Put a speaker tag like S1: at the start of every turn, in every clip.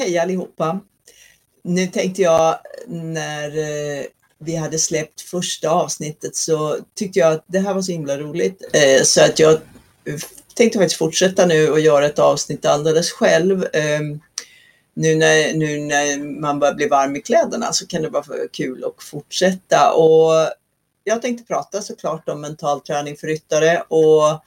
S1: Hej allihopa! Nu tänkte jag när eh, vi hade släppt första avsnittet så tyckte jag att det här var så himla roligt eh, så att jag tänkte faktiskt fortsätta nu och göra ett avsnitt alldeles själv. Ehm, nu när, nu när man börjar bli varm i kläderna så kan det vara kul att fortsätta. Och jag tänkte prata såklart om mental träning för ryttare och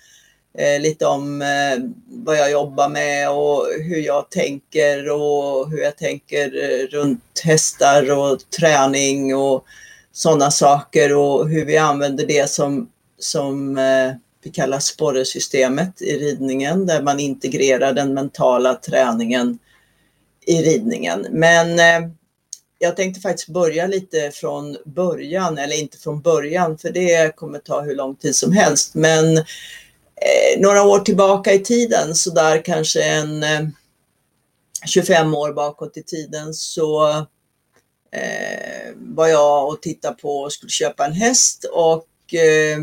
S1: eh, lite om eh, vad jag jobbar med och hur jag tänker och hur jag tänker eh, runt hästar och träning och sådana saker och hur vi använder det som, som eh, vi kallar sporresystemet i ridningen där man integrerar den mentala träningen i ridningen. Men eh, jag tänkte faktiskt börja lite från början, eller inte från början för det kommer ta hur lång tid som helst. Men Eh, några år tillbaka i tiden, så där kanske en eh, 25 år bakåt i tiden så eh, var jag och tittade på och skulle köpa en häst och eh,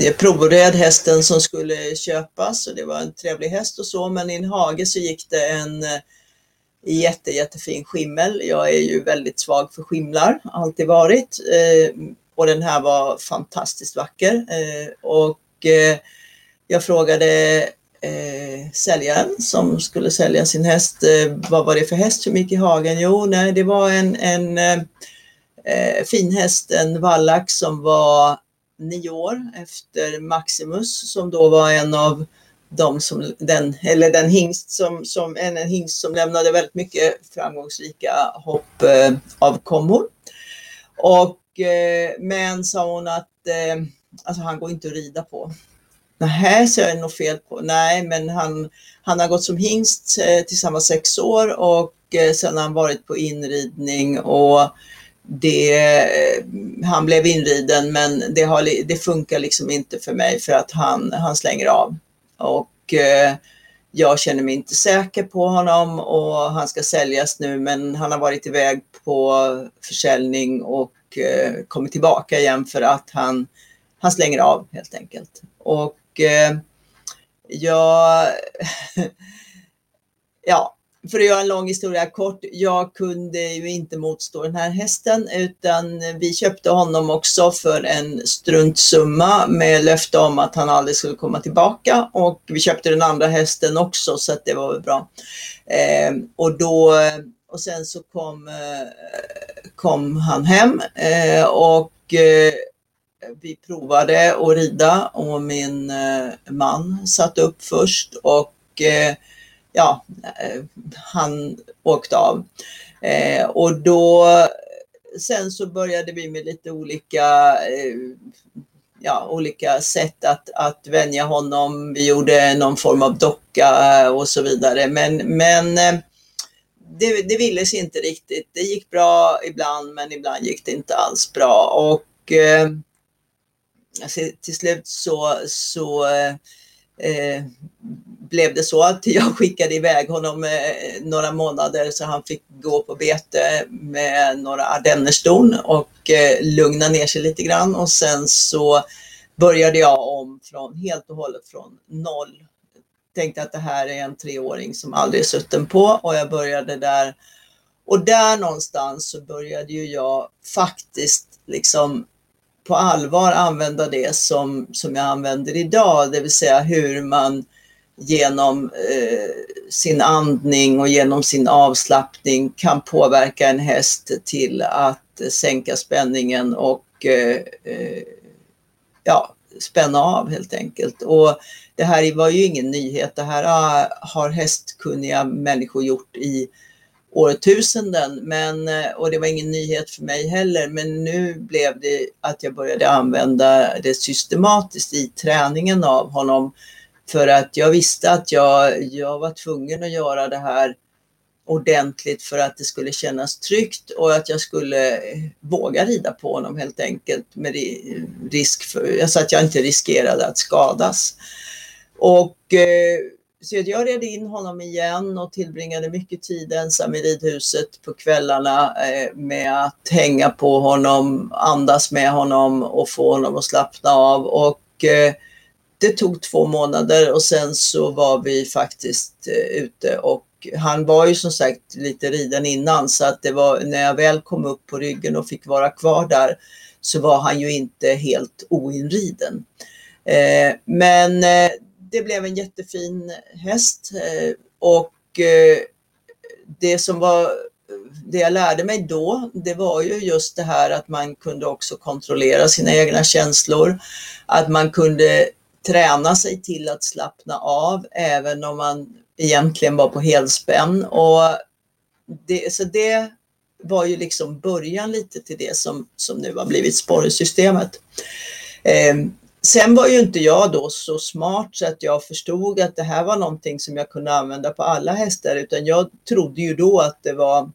S1: jag provred hästen som skulle köpas och det var en trevlig häst och så men i en hage så gick det en eh, jätte, jättefin skimmel. Jag är ju väldigt svag för skimlar, alltid varit. Eh, och den här var fantastiskt vacker. Eh, och eh, jag frågade eh, säljaren som skulle sälja sin häst, eh, vad var det för häst som gick i hagen? Jo, nej, det var en, en eh, eh fin häst, en vallack som var nio år efter Maximus som då var en av de som, den, eller den hingst som, som, en, en hingst som lämnade väldigt mycket framgångsrika hopp eh, av kommor. Och, Eh, men sa hon att eh, alltså han går inte att rida på. Nej, så är det något fel på. Nej, men han, han har gått som hingst eh, tills han var sex år och eh, sen har han varit på inridning och det, han blev inriden men det, har, det funkar liksom inte för mig för att han, han slänger av. Och eh, jag känner mig inte säker på honom och han ska säljas nu men han har varit iväg på försäljning och eh, tillbaka igen för att han, han slänger av helt enkelt. Och eh, jag ja, för att göra en lång historia kort, jag kunde ju inte motstå den här hästen utan vi köpte honom också för en struntsumma med löfte om att han aldrig skulle komma tillbaka och vi köpte den andra hästen också så att det var väl bra. Eh, och, då, och sen så kom, eh, kom han hem eh, och eh, vi provade att rida och min eh, man satt upp först och eh, ja, eh, han åkte av. Eh, och då, sen så började vi med lite olika, eh, ja, olika sätt att, att vänja honom. Vi gjorde någon form av docka och så vidare. Men, men eh, det, det ville sig inte riktigt. Det gick bra ibland, men ibland gick det inte alls bra. Och eh, alltså, till slut så, så eh, blev det så att jag skickade iväg honom eh, några månader så han fick gå på bete med några ardennerston och eh, lugna ner sig lite grann och sen så började jag om från helt och hållet från noll. Tänkte att det här är en treåring som aldrig är sutten på och jag började där. Och där någonstans så började ju jag faktiskt liksom på allvar använda det som, som jag använder idag, det vill säga hur man genom eh, sin andning och genom sin avslappning kan påverka en häst till att sänka spänningen och eh, eh ja, spänna av helt enkelt. Och det här var ju ingen nyhet. Det här ah, har hästkunniga människor gjort i årtusenden. Men, eh, och det var ingen nyhet för mig heller. Men nu blev det att jag började använda det systematiskt i träningen av honom. För att jag visste att jag, jag var tvungen att göra det här ordentligt för att det skulle kännas tryggt och att jag skulle eh, våga rida på honom helt enkelt med risk för, alltså att jag inte riskerade att skadas. Och eh, så jag red in honom igen och tillbringade mycket tid ensam i ridhuset på kvällarna eh, med att hänga på honom, andas med honom och få honom att slappna av. Och det tog två månader och sen så var vi faktiskt ute och han var ju som sagt lite riden innan så att det var när jag väl kom upp på ryggen och fick vara kvar där så var han ju inte helt oinriden. Eh, men eh, det blev en jättefin häst eh, och eh, det som var det jag lärde mig då, det var ju just det här att man kunde också kontrollera sina egna känslor. Att man kunde träna sig till att slappna av även om man egentligen var på helspänn. Och det, så det var ju liksom början lite till det som, som nu har blivit sporrsystemet. Eh, sen var ju inte jag då så smart så att jag förstod att det här var någonting som jag kunde använda på alla hästar utan jag trodde ju då att det var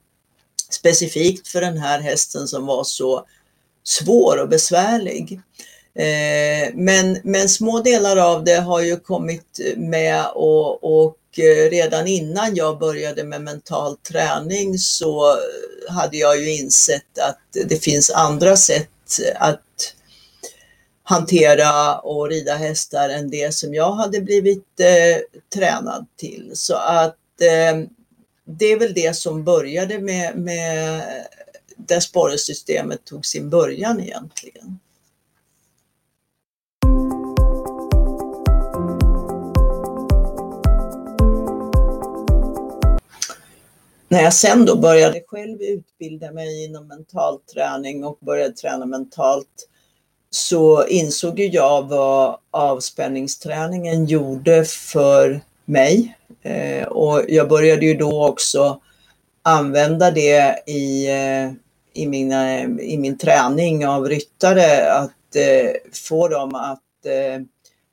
S1: specifikt för den här hästen som var så svår och besvärlig. Eh, men, men små delar av det har ju kommit med och, och eh, redan innan jag började med mental träning så hade jag ju insett att det finns andra sätt att hantera och rida hästar än det som jag hade blivit eh, tränad till. Så att eh, det är väl det som började med, med där sporrsystemet tog sin början egentligen. När jag sen då började själv utbilda mig inom mental träning och började träna mentalt så insåg ju jag vad avspänningsträningen gjorde för mig. Eh, och jag började ju då också använda det i, eh, i, mina, i min träning av ryttare, att eh, få dem att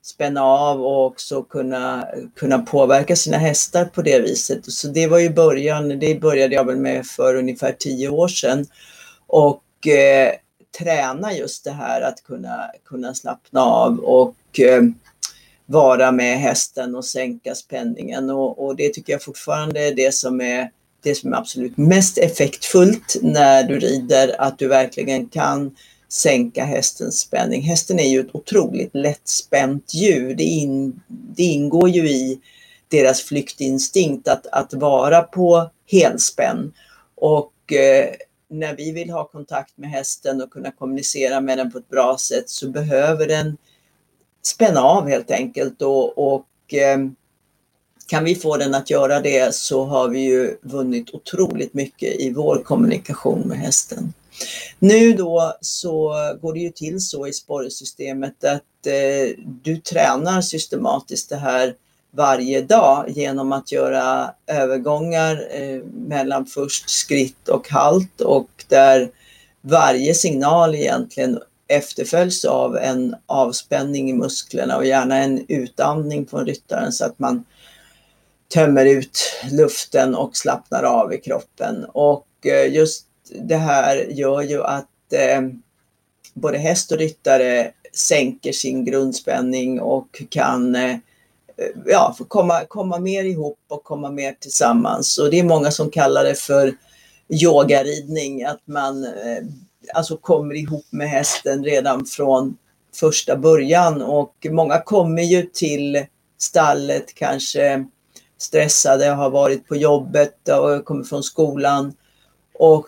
S1: spänna av och också kunna, kunna påverka sina hästar på det viset. Så det var ju början, det började jag väl med för ungefär tio år sedan. Och eh, träna just det här att kunna, kunna slappna av och eh, vara med hästen och sänka spänningen. Och, och, det tycker jag fortfarande är det som är det som är absolut mest effektfullt när du rider, att du verkligen kan sänka hästens spänning. Hästen är ju ett otroligt lättspänt djur. Det, in, det ingår ju i deras flyktinstinkt att, att vara på helspänn. Och eh, när vi vill ha kontakt med hästen och kunna kommunicera med den på ett bra sätt så behöver den spänna av helt enkelt. Och, och eh, kan vi få den att göra det så har vi ju vunnit otroligt mycket i vår kommunikation med hästen. Nu då så går det ju till så i sporrsystemet att eh, du tränar systematiskt det här varje dag genom att göra övergångar eh, mellan först skritt och halt och där varje signal egentligen efterföljs av en avspänning i musklerna och gärna en utandning från ryttaren så att man tömmer ut luften och slappnar av i kroppen. Och eh, just det här gör ju att eh, både häst och ryttare sänker sin grundspänning och kan eh, ja, komma, komma mer ihop och komma mer tillsammans. Och det är många som kallar det för yogaridning, att man eh, alltså kommer ihop med hästen redan från första början och många kommer ju till stallet kanske stressade, har varit på jobbet och kommer från skolan och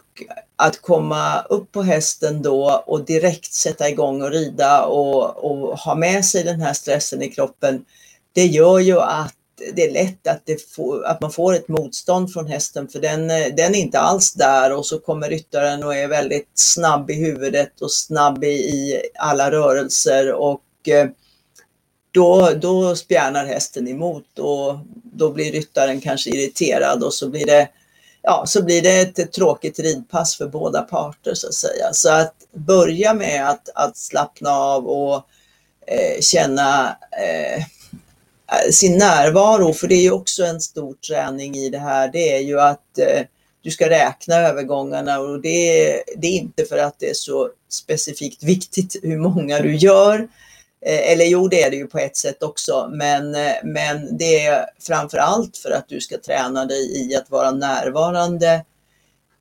S1: att komma upp på hästen då och direkt sätta igång och rida och, och ha med sig den här stressen i kroppen, det gör ju att det är lätt att, det får, att man får ett motstånd från hästen för den, den är inte alls där och så kommer ryttaren och är väldigt snabb i huvudet och snabb i, i alla rörelser och eh, då, då spjärnar hästen emot och då blir ryttaren kanske irriterad och så blir det ja, så blir det ett tråkigt ridpass för båda parter så att säga. Så att börja med att, att slappna av och eh, känna eh, eh, sin närvaro, för det är ju också en stor träning i det här, det är ju att eh, du ska räkna övergångarna och det, det är inte för att det är så specifikt viktigt hur många du gör, Eh, eller jo, det är det ju på ett sätt också, men, eh, men det är framför allt för att du ska träna dig i att vara närvarande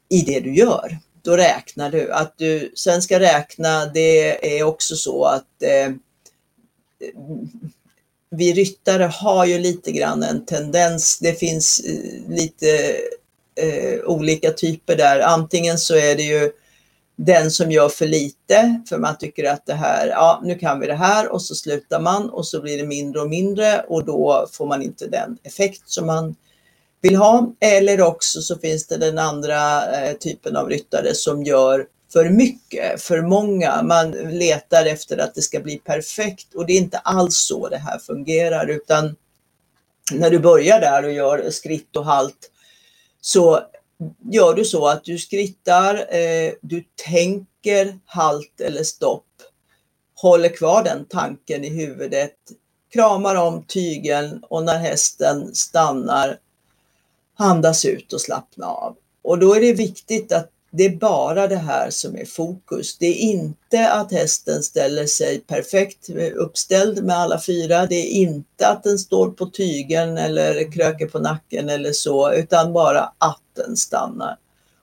S1: i det du gör. Då räknar du. Att du sen ska räkna, det är också så att eh, vi ryttare har ju lite grann en tendens, det finns eh, lite eh, olika typer där. Antingen så är det ju den som gör för lite för man tycker att det här, ja nu kan vi det här och så slutar man och så blir det mindre och mindre och då får man inte den effekt som man vill ha. Eller också så finns det den andra eh, typen av ryttare som gör för mycket, för många. Man letar efter att det ska bli perfekt och det är inte alls så det här fungerar utan när du börjar där och gör skritt och halt så gör du så att du skrittar, eh, du tänker halt eller stopp, håller kvar den tanken i huvudet, kramar om tygeln och när hästen stannar andas ut och slappna av. Och då är det viktigt att det är bara det här som är fokus. Det är inte att hästen ställer sig perfekt uppställd med alla fyra. Det är inte att den står på tygeln eller kröker på nacken eller så, utan bara att den stannar.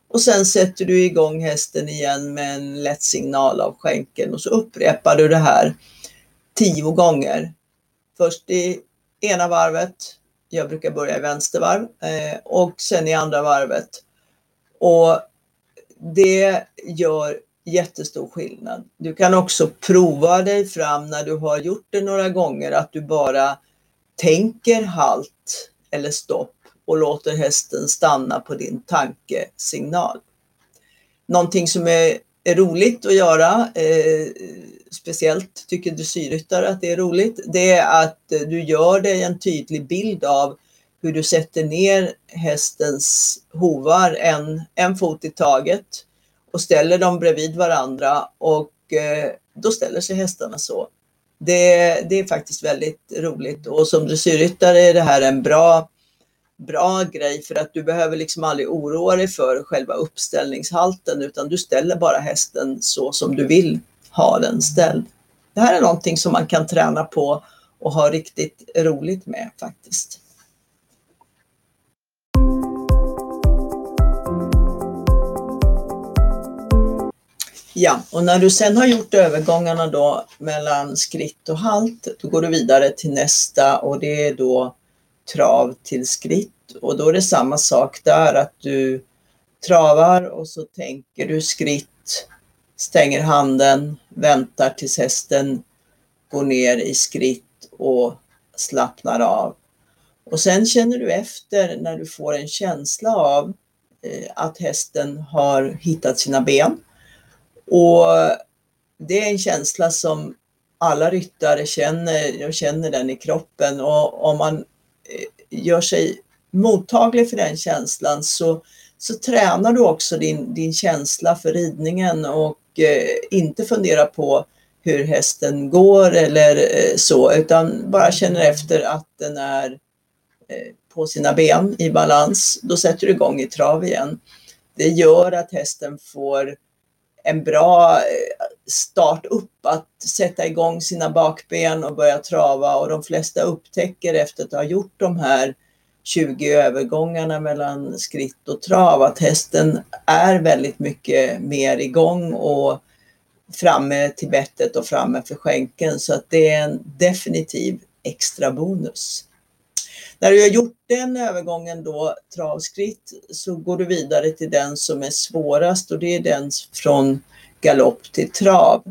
S1: Och sen sätter du igång hästen igen med en lätt signal av skänken och så upprepar du det här tio gånger. Först i ena varvet, jag brukar börja i vänstervarv, varv, eh, och sen i andra varvet. Och det gör jättestor skillnad. Du kan också prova dig fram när du har gjort det några gånger att du bara tänker halt eller stopp och låter hästen stanna på din tankesignal. Någonting som är, är roligt att göra, eh, speciellt tycker dressyrryttare att det är roligt, det är att du gör dig en tydlig bild av hur du sätter ner hästens hovar en, en fot i taget och ställer dem bredvid varandra och eh, då ställer sig hästarna så. Det, det är faktiskt väldigt roligt och som dressyrryttare är det här en bra, bra grej för att du behöver liksom aldrig oroa dig för själva uppställningshalten utan du ställer bara hästen så som du vill ha den ställd. Det här är någonting som man kan träna på och ha riktigt roligt med faktiskt. Ja, och när du sen har gjort övergångarna då mellan skritt och halt, då går du vidare till nästa och det är då trav till skritt. Och då är det samma sak där, att du travar och så tänker du skritt, stänger handen, väntar tills hästen går ner i skritt och slappnar av. Och sen känner du efter när du får en känsla av eh, att hästen har hittat sina ben och det är en känsla som alla ryttare känner, jag känner den i kroppen och om man Eh, gör sig mottaglig för den känslan så, så tränar du också din, din känsla för ridningen och eh, inte fundera på hur hästen går eller eh, så utan bara känner efter att den är eh, på sina ben i balans. Då sätter du igång i trav igen. Det gör att hästen får en bra eh, start upp att sätta igång sina bakben och börja trava och de flesta upptäcker efter att ha gjort de här 20 övergångarna mellan skritt och trav att hästen är väldigt mycket mer igång och framme till bettet och framme för skänken så att det är en definitiv extra bonus. När du har gjort den övergången då, travskritt, så går du vidare till den som är svårast och det är den från galopp till trav.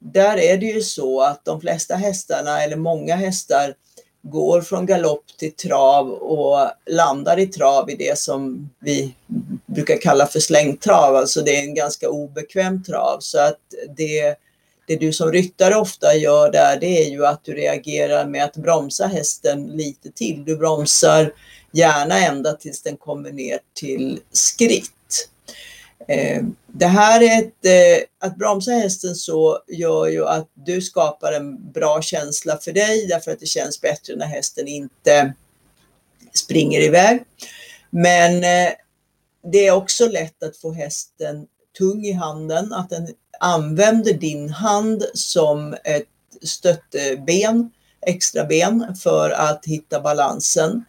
S1: Där är det ju så att de flesta hästarna, eller många hästar, går från galopp till trav och landar i trav i det som vi brukar kalla för slängtrav, alltså det är en ganska obekväm trav. Så att det det du som ryttare ofta gör där, det är ju att du reagerar med att bromsa hästen lite till. Du bromsar gärna ända tills den kommer ner till skritt. Eh, det här är ett, eh, att bromsa hästen så gör ju att du skapar en bra känsla för dig därför att det känns bättre när hästen inte springer iväg. Men eh, det är också lätt att få hästen tung i handen, att den använder din hand som ett stötteben, extra ben för att hitta balansen.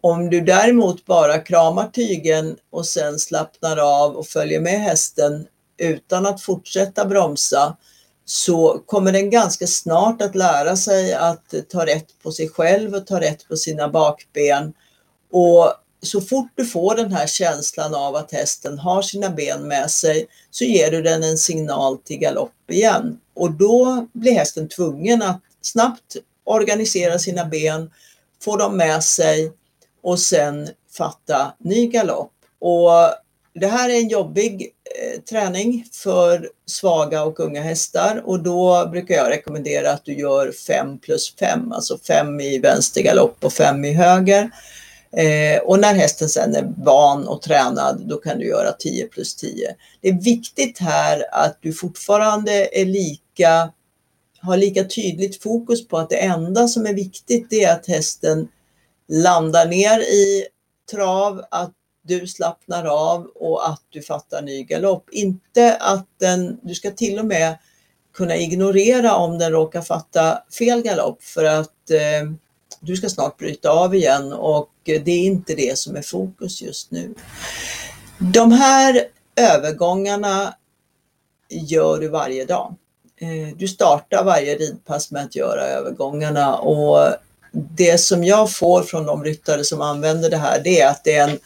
S1: Om du däremot bara kramar tygen och sen slappnar av och följer med hästen utan att fortsätta bromsa, så kommer den ganska snart att lära sig att ta rätt på sig själv och ta rätt på sina bakben. Och så fort du får den här känslan av att hästen har sina ben med sig så ger du den en signal till galopp igen. Och då blir hästen tvungen att snabbt organisera sina ben, få dem med sig och sen fatta ny galopp. Och det här är en jobbig eh, träning för svaga och unga hästar och då brukar jag rekommendera att du gör 5 plus 5, alltså 5 i vänster galopp och 5 i höger. Eh, och när hästen sen är van och tränad, då kan du göra 10 plus 10. Det är viktigt här att du fortfarande är lika, har lika tydligt fokus på att det enda som är viktigt det är att hästen landar ner i trav, att du slappnar av och att du fattar ny galopp. Inte att den, du ska till och med kunna ignorera om den råkar fatta fel galopp för att eh, du ska snart bryta av igen och det är inte det som är fokus just nu. De här övergångarna gör du varje dag. Eh, du startar varje ridpass med att göra övergångarna och det som jag får från de ryttare som använder det här det är att det är en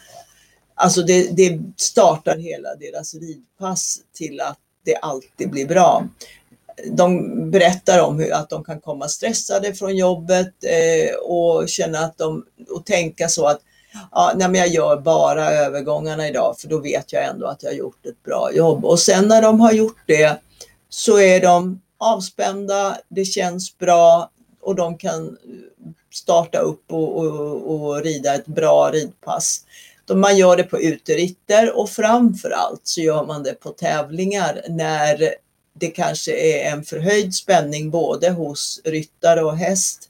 S1: Alltså det, det startar hela deras ridpass till att det alltid blir bra de berättar om hur, att de kan komma stressade från jobbet eh, och känna att de, och tänka så att ja, nej, men jag gör bara övergångarna idag för då vet jag ändå att jag har gjort ett bra jobb. Och sen när de har gjort det så är de avspända, det känns bra och de kan starta upp och, och, och rida ett bra ridpass. Man gör det på uteritter och framförallt så gör man det på tävlingar när det kanske är en förhöjd spänning både hos ryttare och häst.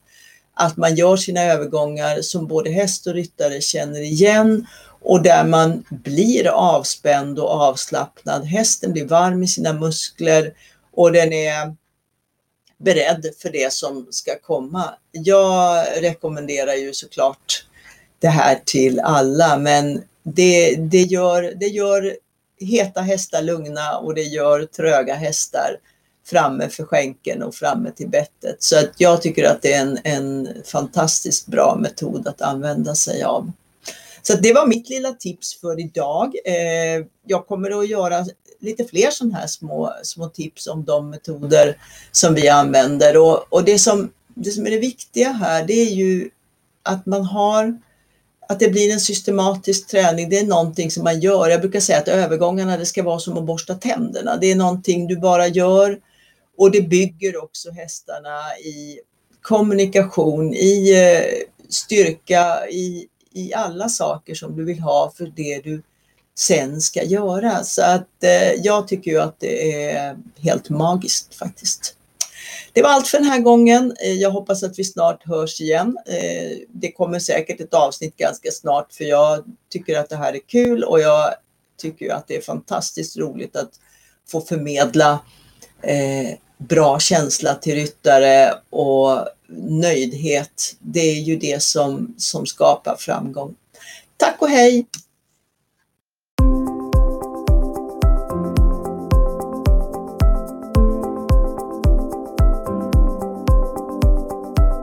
S1: Att man gör sina övergångar som både häst och ryttare känner igen och där man blir avspänd och avslappnad. Hästen blir varm i sina muskler och den är beredd för det som ska komma. Jag rekommenderar ju såklart det här till alla men det, det, gör, det gör heta hästar lugna och det gör tröga hästar framme för skänken och framme till bettet. Så att jag tycker att det är en, en fantastiskt bra metod att använda sig av. Så det var mitt lilla tips för idag. Eh, jag kommer att göra lite fler sådana här små, små tips om de metoder som vi använder. Och, och det, som, det som är det viktiga här det är ju att man har att det blir en systematisk träning, det är någonting som man gör. Jag brukar säga att övergångarna det ska vara som att borsta tänderna. Det är någonting du bara gör och det bygger också hästarna i kommunikation, i eh, styrka, i, i alla saker som du vill ha för det du sen ska göra. Så att eh, jag tycker ju att det är helt magiskt faktiskt. Det var allt för den här gången. Eh, jag hoppas att vi snart hörs igen. Eh, det kommer säkert ett avsnitt ganska snart för jag tycker att det här är kul och jag tycker att det är fantastiskt roligt att få förmedla eh, bra känsla till ryttare och nöjdhet. Det är ju det som, som skapar framgång. Tack och hej!